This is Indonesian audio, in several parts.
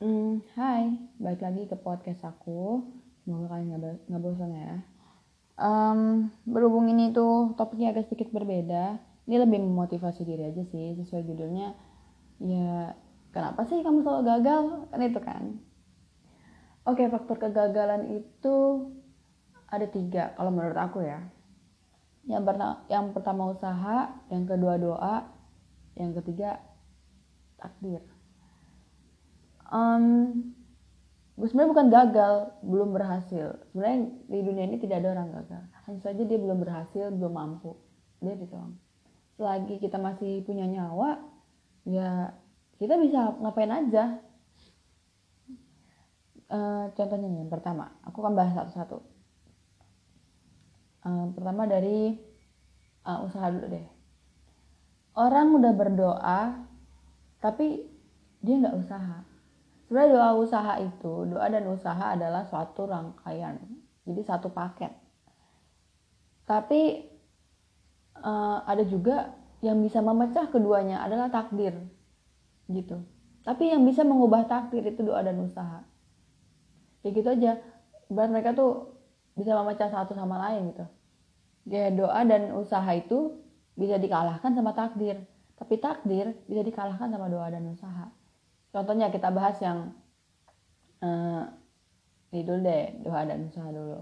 Hmm, hai, balik lagi ke podcast aku. Semoga kalian nggak bo- nggak bosan ya. Em, berhubung ini tuh topiknya agak sedikit berbeda, ini lebih memotivasi diri aja sih, sesuai judulnya. Ya, kenapa sih kamu selalu gagal? Kan itu kan. Oke, faktor kegagalan itu ada tiga kalau menurut aku ya. Yang yang pertama usaha, yang kedua doa, yang ketiga takdir. Um, gue sebenarnya bukan gagal, belum berhasil. Sebenarnya di dunia ini tidak ada orang gagal. Hanya saja dia belum berhasil, belum mampu. Dia itu doang. Selagi kita masih punya nyawa, ya kita bisa ngapain aja. Uh, contohnya nih, yang pertama, aku akan bahas satu-satu. Uh, pertama dari uh, usaha dulu deh. Orang udah berdoa, tapi dia nggak usaha sebenarnya doa usaha itu doa dan usaha adalah suatu rangkaian. Jadi satu paket. Tapi uh, ada juga yang bisa memecah keduanya adalah takdir gitu. Tapi yang bisa mengubah takdir itu doa dan usaha. Ya gitu aja. Berat mereka tuh bisa memecah satu sama lain gitu. Ya doa dan usaha itu bisa dikalahkan sama takdir. Tapi takdir bisa dikalahkan sama doa dan usaha Contohnya kita bahas yang uh, ini dulu deh, doa dan usaha dulu.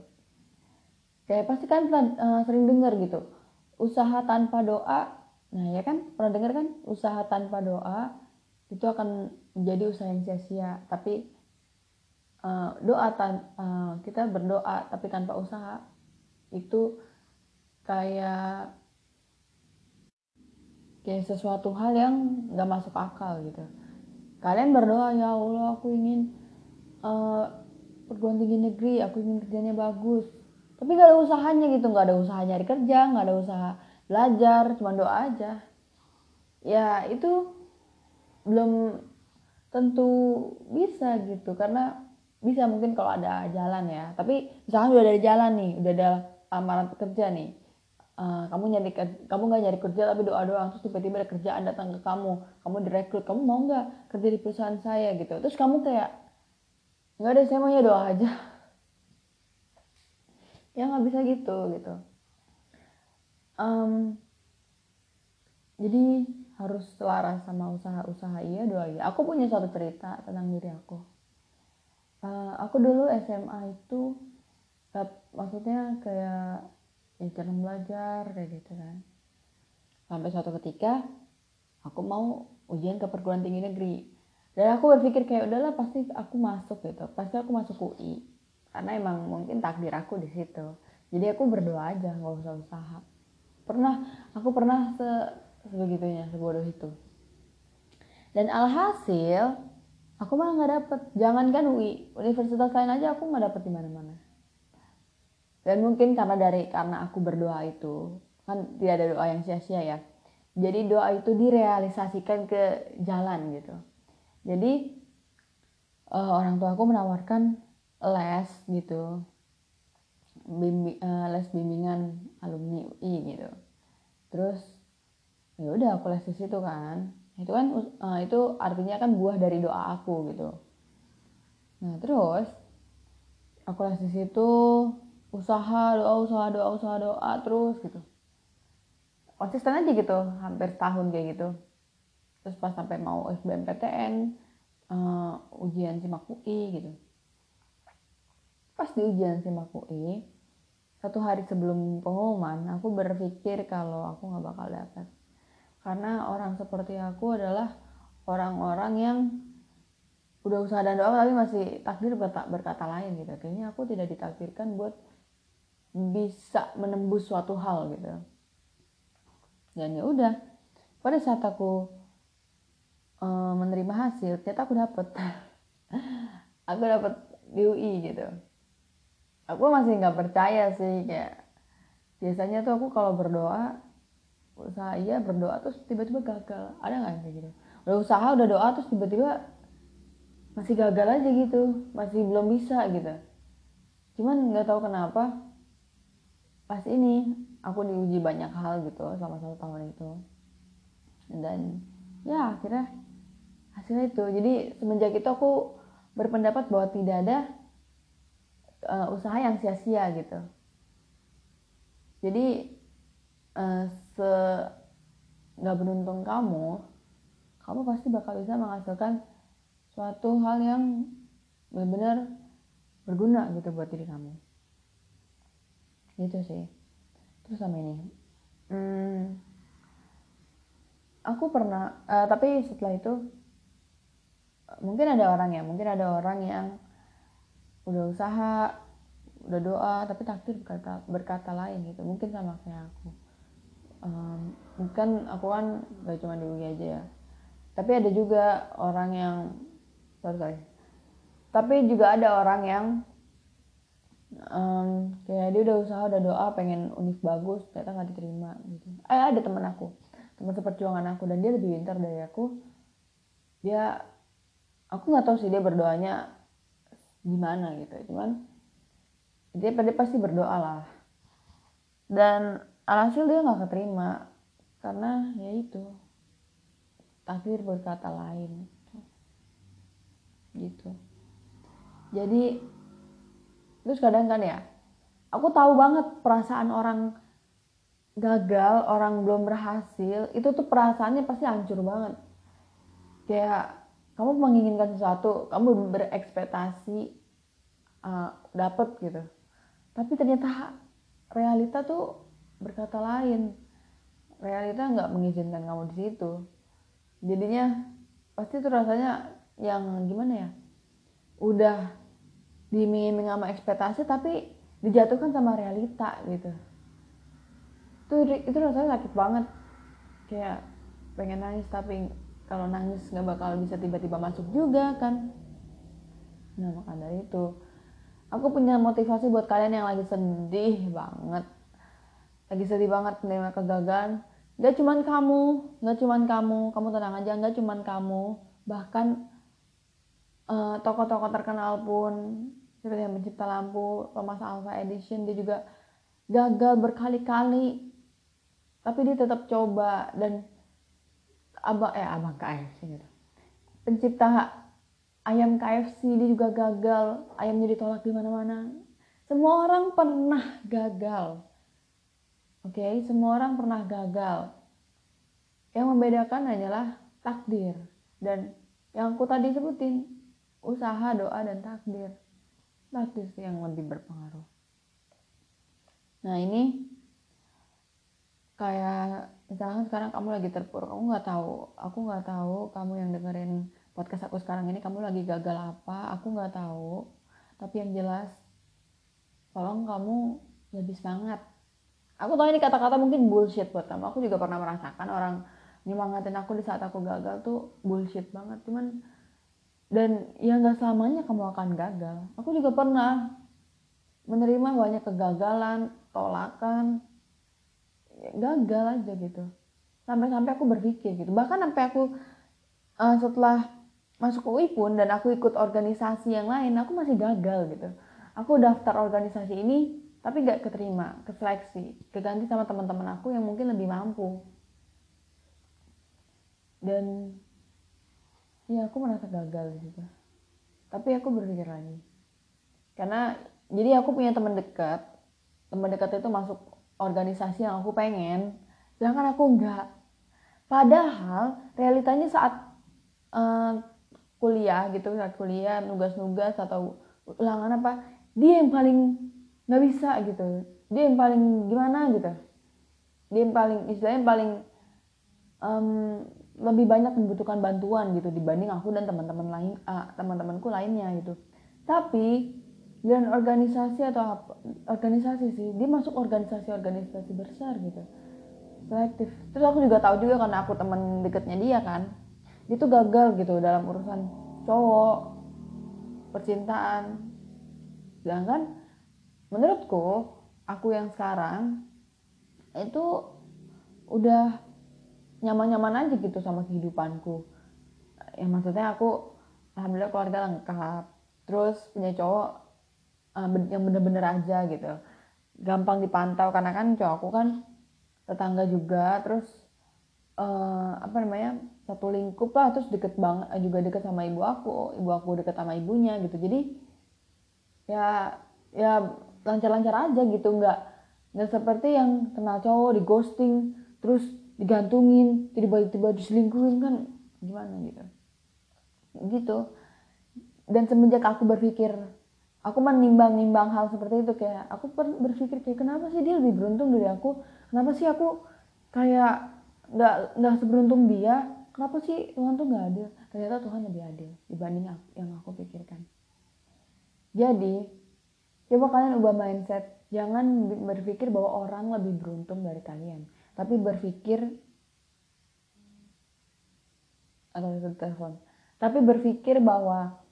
Kayak pasti kan pernah uh, sering dengar gitu, usaha tanpa doa, nah ya kan pernah dengar kan, usaha tanpa doa itu akan menjadi usaha yang sia-sia. Tapi uh, doa tan uh, kita berdoa tapi tanpa usaha itu kayak kayak sesuatu hal yang nggak masuk akal gitu kalian berdoa ya Allah aku ingin uh, perguruan tinggi negeri aku ingin kerjanya bagus. Tapi gak ada usahanya gitu nggak ada usaha nyari kerja nggak ada usaha belajar cuma doa aja. Ya itu belum tentu bisa gitu karena bisa mungkin kalau ada jalan ya. Tapi misalkan udah ada jalan nih udah ada amaran kerja nih Uh, kamu nyari kamu nggak nyari kerja tapi doa doang terus tiba-tiba ada kerjaan datang ke kamu kamu direkrut kamu mau nggak kerja di perusahaan saya gitu. Terus kamu kayak nggak ada saya maunya doa aja. Ya nggak bisa gitu gitu. Um, jadi harus selaras sama usaha-usaha iya doa iya. Aku punya suatu cerita tentang diri aku. Uh, aku dulu SMA itu maksudnya kayak ya jarang belajar kayak gitu kan. Sampai suatu ketika aku mau ujian ke perguruan tinggi negeri. Dan aku berpikir kayak udahlah pasti aku masuk gitu. Pasti aku masuk UI karena emang mungkin takdir aku di situ. Jadi aku berdoa aja nggak usah usaha. Pernah aku pernah se sebegitunya sebodoh itu. Dan alhasil aku malah nggak dapet. Jangankan UI universitas lain aja aku nggak dapet di mana-mana dan mungkin karena dari karena aku berdoa itu kan tidak ada doa yang sia-sia ya. Jadi doa itu direalisasikan ke jalan gitu. Jadi uh, orang tua aku menawarkan les gitu. Bimbi, uh, les bimbingan alumni UI gitu. Terus ya udah aku les di situ kan. Itu kan uh, itu artinya kan buah dari doa aku gitu. Nah terus aku les di situ usaha doa usaha doa usaha doa terus gitu. Konsisten aja gitu hampir setahun kayak gitu. Terus pas sampai mau SBMPTN uh, ujian simak UI gitu. Pas di ujian simak UI satu hari sebelum pengumuman aku berpikir kalau aku nggak bakal dapat karena orang seperti aku adalah orang-orang yang udah usaha dan doa tapi masih takdir berkata, berkata lain gitu. Kayaknya aku tidak ditakdirkan buat bisa menembus suatu hal gitu. Dan ya udah pada saat aku uh, menerima hasil ternyata aku dapet. Aku dapet di UI gitu. Aku masih nggak percaya sih kayak biasanya tuh aku kalau berdoa usaha iya berdoa terus tiba-tiba gagal. Ada nggak kayak gitu? Udah usaha udah doa terus tiba-tiba masih gagal aja gitu. Masih belum bisa gitu. Cuman nggak tahu kenapa pas ini aku diuji banyak hal gitu selama satu tahun itu. Dan ya akhirnya hasilnya itu. Jadi semenjak itu aku berpendapat bahwa tidak ada uh, usaha yang sia-sia gitu. Jadi uh, se nggak beruntung kamu kamu pasti bakal bisa menghasilkan suatu hal yang benar-benar berguna gitu buat diri kamu gitu sih. Terus sama ini. Hmm, aku pernah uh, tapi setelah itu mungkin ada orang ya mungkin ada orang yang udah usaha udah doa tapi takdir berkata berkata lain gitu. Mungkin sama kayak aku. Um, aku kan gak cuma di UI aja ya. Tapi ada juga orang yang sorry sorry. Tapi juga ada orang yang um, kayak dia udah usaha udah doa pengen unik bagus ternyata nggak diterima gitu. Eh ada teman aku teman seperjuangan aku dan dia lebih pintar dari aku. Dia aku nggak tahu sih dia berdoanya gimana gitu. Cuman dia pada pasti berdoa lah. Dan alhasil dia nggak keterima karena ya itu takdir berkata lain. Gitu. Jadi terus kadang kan ya aku tahu banget perasaan orang gagal orang belum berhasil itu tuh perasaannya pasti hancur banget. Kayak kamu menginginkan sesuatu kamu berekspektasi uh, dapet gitu. Tapi ternyata realita tuh berkata lain. Realita nggak mengizinkan kamu di situ. Jadinya pasti tuh rasanya yang gimana ya udah diiming-iming sama ekspektasi tapi dijatuhkan sama realita gitu. Itu itu rasanya sakit banget. Kayak pengen nangis tapi kalau nangis nggak bakal bisa tiba-tiba masuk juga kan. Nah maka dari itu aku punya motivasi buat kalian yang lagi sedih banget. Lagi sedih banget menerima kegagalan. Gak cuman kamu, gak cuman kamu, kamu tenang aja, gak cuman kamu, bahkan uh, tokoh-tokoh terkenal pun seperti yang mencipta lampu, Thomas Alva Edison, dia juga gagal berkali-kali, tapi dia tetap coba dan abang eh abang KFC gitu, pencipta ayam KFC dia juga gagal, ayamnya ditolak di mana-mana. Semua orang pernah gagal Oke, okay? semua orang pernah gagal. Yang membedakan hanyalah takdir dan yang aku tadi sebutin usaha, doa dan takdir. Takdir sih yang lebih berpengaruh. Nah ini kayak misalkan sekarang kamu lagi terpuruk, kamu nggak tahu, aku nggak tahu kamu yang dengerin podcast aku sekarang ini kamu lagi gagal apa, aku nggak tahu. Tapi yang jelas, tolong kamu lebih semangat aku tahu ini kata-kata mungkin bullshit buat kamu aku juga pernah merasakan orang nyemangatin aku di saat aku gagal tuh bullshit banget cuman dan ya nggak selamanya kamu akan gagal. Aku juga pernah menerima banyak kegagalan tolakan. Ya, gagal aja gitu. Sampai-sampai aku berpikir gitu. Bahkan sampai aku uh, setelah masuk UI pun dan aku ikut organisasi yang lain aku masih gagal gitu. Aku daftar organisasi ini tapi gak keterima keseleksi. Keganti sama teman-teman aku yang mungkin lebih mampu. Dan ya aku merasa gagal juga. Tapi aku berpikir lagi. Karena jadi aku punya teman dekat teman dekat itu masuk organisasi yang aku pengen. Sedangkan aku enggak. Padahal realitanya saat uh, kuliah gitu saat kuliah nugas-nugas atau ulangan apa dia yang paling nggak bisa gitu. Dia yang paling gimana gitu. Dia yang paling istilahnya paling um, lebih banyak membutuhkan bantuan gitu dibanding aku dan teman-teman lain uh, teman-temanku lainnya gitu. Tapi dan organisasi atau apa organisasi sih dia masuk organisasi-organisasi besar gitu. Selektif. Terus aku juga tahu juga karena aku teman deketnya dia kan dia tuh gagal gitu dalam urusan cowok percintaan. Sedangkan menurutku aku yang sekarang itu udah nyaman-nyaman aja gitu sama kehidupanku. Ya maksudnya aku alhamdulillah keluarga lengkap. Terus punya cowok uh, yang bener-bener aja gitu. Gampang dipantau karena kan cowokku kan tetangga juga. Terus uh, apa namanya satu lingkup lah. Terus deket banget juga deket sama ibu aku. Ibu aku deket sama ibunya gitu. Jadi ya ya lancar-lancar aja gitu. Nggak nggak seperti yang kenal cowok di ghosting. Terus digantungin tiba-tiba diselingkuhin kan gimana gitu? Gitu. Dan semenjak aku berpikir aku menimbang-nimbang hal seperti itu kayak aku berpikir kayak kenapa sih dia lebih beruntung dari aku? Kenapa sih aku kayak nggak nggak seberuntung dia? Kenapa sih Tuhan tuh nggak adil? Ternyata Tuhan lebih adil dibanding aku, yang aku pikirkan. Jadi coba kalian ubah mindset. Jangan berpikir bahwa orang lebih beruntung dari kalian tapi berpikir atau itu telepon tapi berpikir bahwa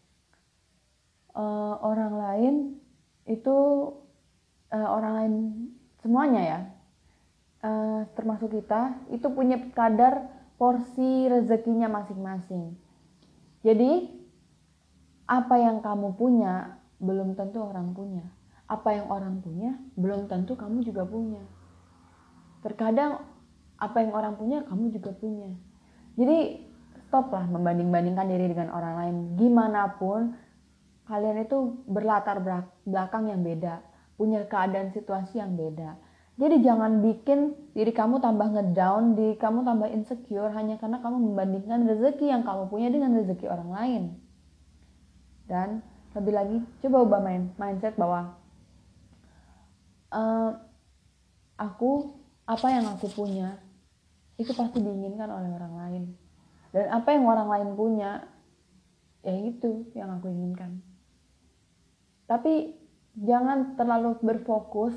uh, orang lain itu uh, orang lain semuanya ya uh, termasuk kita itu punya kadar porsi rezekinya masing-masing. Jadi, apa yang kamu punya belum tentu orang punya. Apa yang orang punya belum tentu kamu juga punya. Terkadang apa yang orang punya kamu juga punya. Jadi stoplah membanding-bandingkan diri dengan orang lain. Gimana pun kalian itu berlatar belakang yang beda, punya keadaan situasi yang beda jadi jangan bikin diri kamu tambah ngedown, diri kamu tambah insecure hanya karena kamu membandingkan rezeki yang kamu punya dengan rezeki orang lain. Dan lebih lagi, coba ubah main mindset bahwa uh, aku apa yang aku punya itu pasti diinginkan oleh orang lain. Dan apa yang orang lain punya, ya itu yang aku inginkan. Tapi jangan terlalu berfokus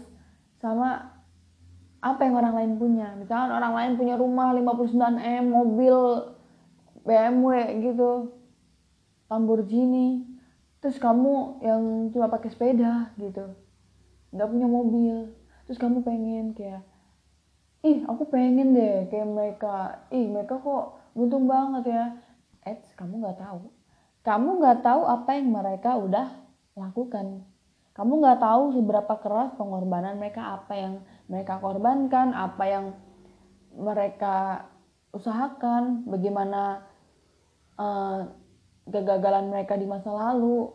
sama apa yang orang lain punya misalkan orang lain punya rumah 59M mobil BMW gitu Lamborghini terus kamu yang cuma pakai sepeda gitu nggak punya mobil terus kamu pengen kayak ih aku pengen deh kayak mereka. Ih mereka kok buntung banget ya. Eh kamu nggak tahu. Kamu nggak tahu apa yang mereka udah lakukan. Kamu nggak tahu seberapa keras pengorbanan mereka apa yang mereka korbankan, apa yang mereka usahakan, bagaimana uh, kegagalan mereka di masa lalu.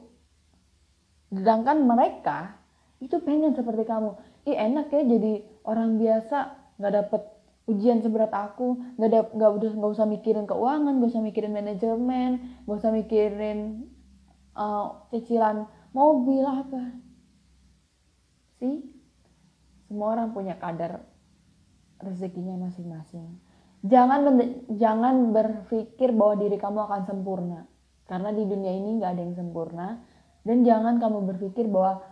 Sedangkan mereka itu pengen seperti kamu. Ih enak ya jadi orang biasa nggak dapet ujian seberat aku, nggak ada nggak udah nggak usah mikirin keuangan, nggak usah mikirin manajemen, nggak usah mikirin uh, cicilan mobil apa. Sih, semua orang punya kadar rezekinya masing-masing. Jangan jangan berpikir bahwa diri kamu akan sempurna. Karena di dunia ini nggak ada yang sempurna. Dan jangan kamu berpikir bahwa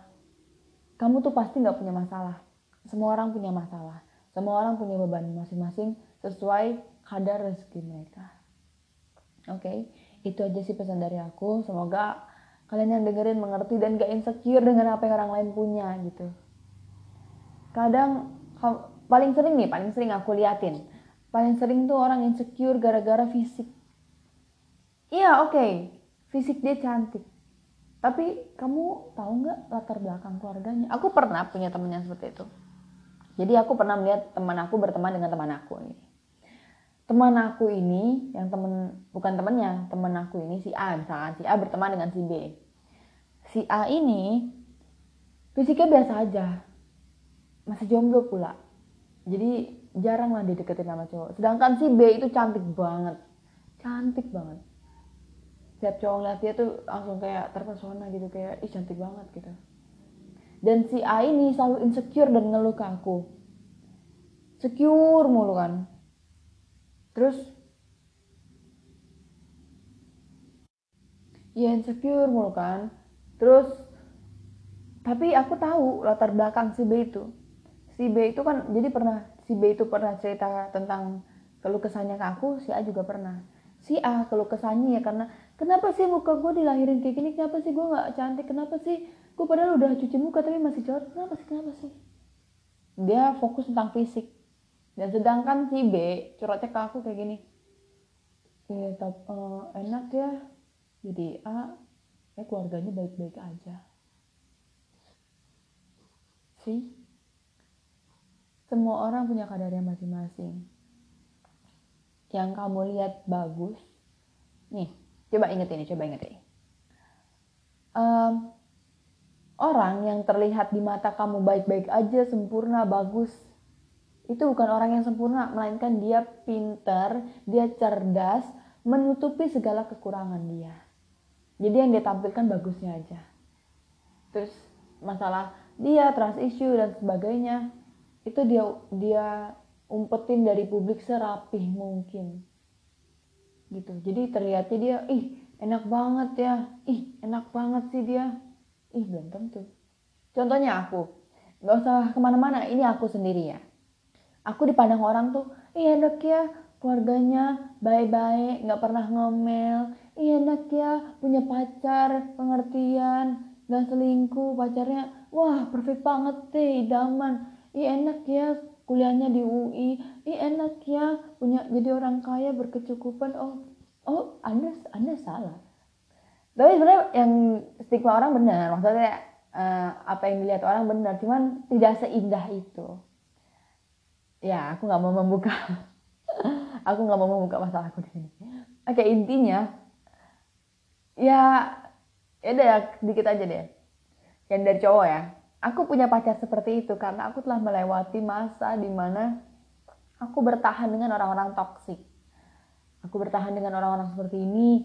kamu tuh pasti nggak punya masalah. Semua orang punya masalah. Semua orang punya beban masing-masing sesuai kadar rezeki mereka. Oke, okay? itu aja sih pesan dari aku. Semoga kalian yang dengerin mengerti dan gak insecure dengan apa yang orang lain punya gitu kadang paling sering nih paling sering aku liatin paling sering tuh orang insecure gara-gara fisik iya oke okay, fisik dia cantik tapi kamu tahu nggak latar belakang keluarganya aku pernah punya temen yang seperti itu jadi aku pernah melihat teman aku berteman dengan teman aku ini. Teman aku ini yang temen bukan temennya teman aku ini si A misalkan si A berteman dengan si B. Si A ini fisiknya biasa aja masih jomblo pula. Jadi jarang lah dideketin sama cowok. Sedangkan si B itu cantik banget cantik banget. Setiap cowok ngeliat dia tuh langsung kayak terpesona gitu kayak ih cantik banget gitu dan si A ini selalu insecure dan ngeluh ke aku. Secure mulu kan. Terus ya insecure mulu kan. Terus tapi aku tahu latar belakang si B itu. Si B itu kan jadi pernah si B itu pernah cerita tentang keluh kesahnya ke aku si A juga pernah. Si A keluh kesahnya ya karena kenapa sih muka gue dilahirin kayak gini? Kenapa sih gue nggak cantik? Kenapa sih gue padahal udah cuci muka tapi masih jorok? Kenapa sih? Kenapa sih? Dia fokus tentang fisik. Dan sedangkan si B curhatnya ke aku kayak gini. Ya tapi uh, enak ya. Jadi A ya keluarganya baik-baik aja. Sih semua orang punya kadarnya masing-masing. yang kamu lihat bagus. Nih coba inget ini coba inget ini um, orang yang terlihat di mata kamu baik-baik aja sempurna bagus itu bukan orang yang sempurna melainkan dia pintar dia cerdas menutupi segala kekurangan dia. Jadi yang dia tampilkan bagusnya aja. Terus masalah dia trust issue dan sebagainya itu dia dia umpetin dari publik serapih mungkin. Gitu. Jadi terlihatnya dia ih enak banget ya. Ih enak banget sih dia ih belum tentu contohnya aku. Nggak usah ke mana-mana ini aku sendiri ya. Aku dipandang orang tuh ih enak ya keluarganya baik-baik nggak pernah ngomel. Ih enak ya punya pacar pengertian nggak selingkuh pacarnya wah perfect banget deh idaman. Ih enak ya kuliahnya di UI ih enak ya punya jadi orang kaya berkecukupan. Oh oh anda anda salah tapi sebenarnya yang stigma orang benar maksudnya uh, apa yang dilihat orang benar cuman tidak seindah itu. Ya aku nggak mau membuka. Aku nggak mau membuka masalahku di sini. Oke intinya ya ya ya, sedikit aja deh. Yang dari cowok ya. Aku punya pacar seperti itu karena aku telah melewati masa di mana aku bertahan dengan orang-orang toksik. Aku bertahan dengan orang-orang seperti ini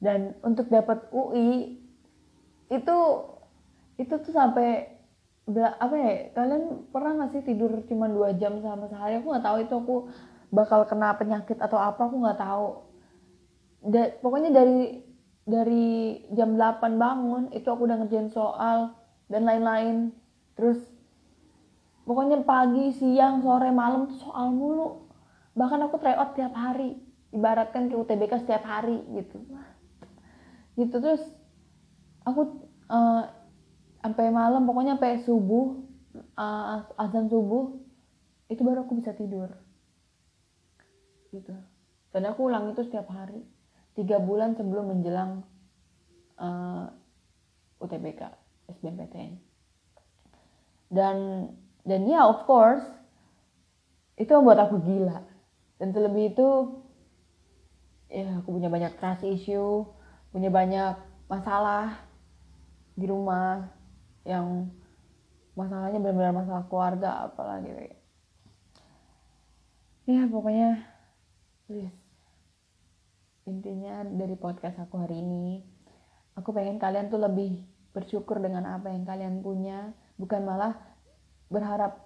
dan untuk dapat UI itu itu tuh sampai apa ya kalian pernah gak sih tidur cuma dua jam sama sehari? Aku nggak tahu itu aku bakal kena penyakit atau apa aku nggak tahu. Da, pokoknya dari dari jam 8 bangun itu aku udah ngerjain soal dan lain-lain. Terus pokoknya pagi siang sore malam tuh soal mulu. Bahkan aku tryout tiap hari ibaratkan ke UTBK setiap hari gitu gitu terus aku uh, sampai malam pokoknya sampai subuh uh, azan subuh itu baru aku bisa tidur. Gitu. Dan aku ulang itu setiap hari tiga bulan sebelum menjelang uh, UTBK SBMPTN dan dan ya of course itu membuat aku gila. Dan terlebih itu ya aku punya banyak trust issue punya banyak masalah di rumah yang masalahnya benar-benar masalah keluarga apalagi ya pokoknya please. Intinya dari podcast aku hari ini aku pengen kalian tuh lebih bersyukur dengan apa yang kalian punya. Bukan malah berharap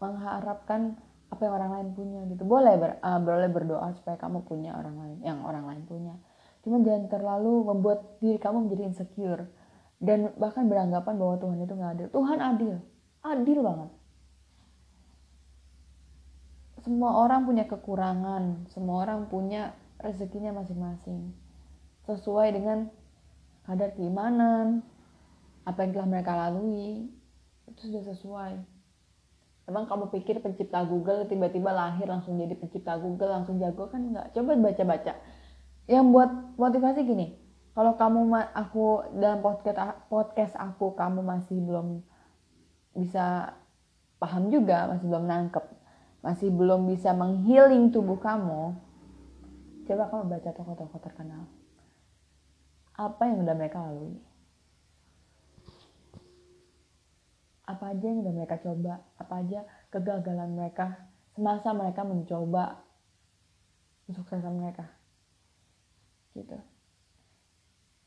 mengharapkan apa yang orang lain punya gitu. Boleh ber, uh, boleh berdoa supaya kamu punya orang lain yang orang lain punya cuman jangan terlalu membuat diri kamu menjadi insecure. Dan bahkan beranggapan bahwa Tuhan itu nggak adil. Tuhan adil. Adil banget. Semua orang punya kekurangan. Semua orang punya rezekinya masing-masing. Sesuai dengan kadar keimanan apa yang telah mereka lalui itu sudah sesuai. Emang kamu pikir pencipta Google tiba-tiba lahir langsung jadi pencipta Google langsung jago kan? Nggak. Coba baca-baca yang buat motivasi gini kalau kamu aku dalam podcast podcast aku kamu masih belum bisa paham juga masih belum nangkep masih belum bisa menghealing tubuh kamu coba kamu baca tokoh-tokoh terkenal. Apa yang udah mereka lalui? Apa aja yang udah mereka coba, apa aja kegagalan mereka? Semasa mereka mencoba kesuksesan mereka. Gitu.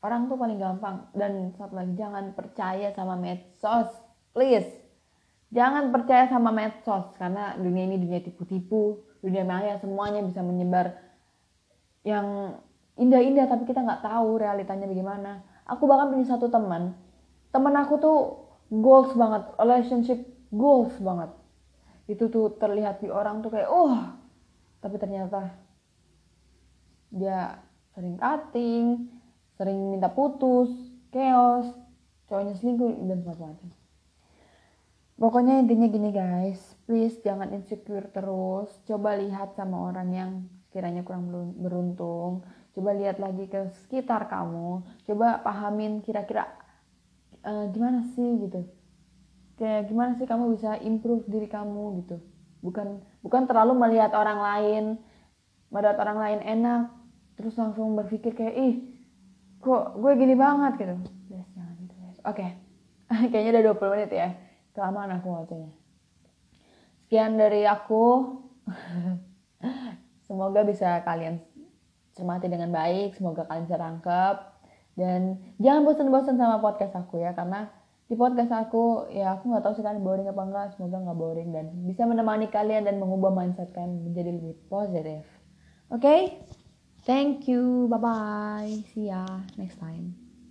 Orang tuh paling gampang. Dan satu lagi jangan percaya sama medsos, please. Jangan percaya sama medsos. Karena dunia ini dunia tipu-tipu, dunia maya semuanya bisa menyebar yang indah-indah tapi kita nggak tahu realitanya bagaimana. Aku bahkan punya satu teman, teman aku tuh goals banget. Relationship goals banget. Itu tuh terlihat di orang tuh kayak oh tapi ternyata dia sering cutting sering minta putus chaos cowoknya selingkuh dan macam-macam. Pokoknya intinya gini guys. Please jangan insecure terus. Coba lihat sama orang yang kiranya kurang beruntung. Coba lihat lagi ke sekitar kamu. Coba pahamin kira-kira uh, gimana sih gitu. Kayak gimana sih kamu bisa improve diri kamu gitu. Bukan bukan terlalu melihat orang lain melihat orang lain enak terus langsung berpikir kayak ih kok gue gini banget gitu. Gitu oke. Kayaknya udah 20 menit ya. Kelamaan aku waktunya. Sekian dari aku. Semoga bisa kalian cermati dengan baik. Semoga kalian bisa tangkap dan jangan bosan-bosan sama podcast aku ya karena di podcast aku ya aku nggak tahu sih kalian boring apa enggak semoga nggak boring dan bisa menemani kalian dan mengubah mindset kalian menjadi lebih positif. Oke? okay? Thank you. Bye bye see ya next time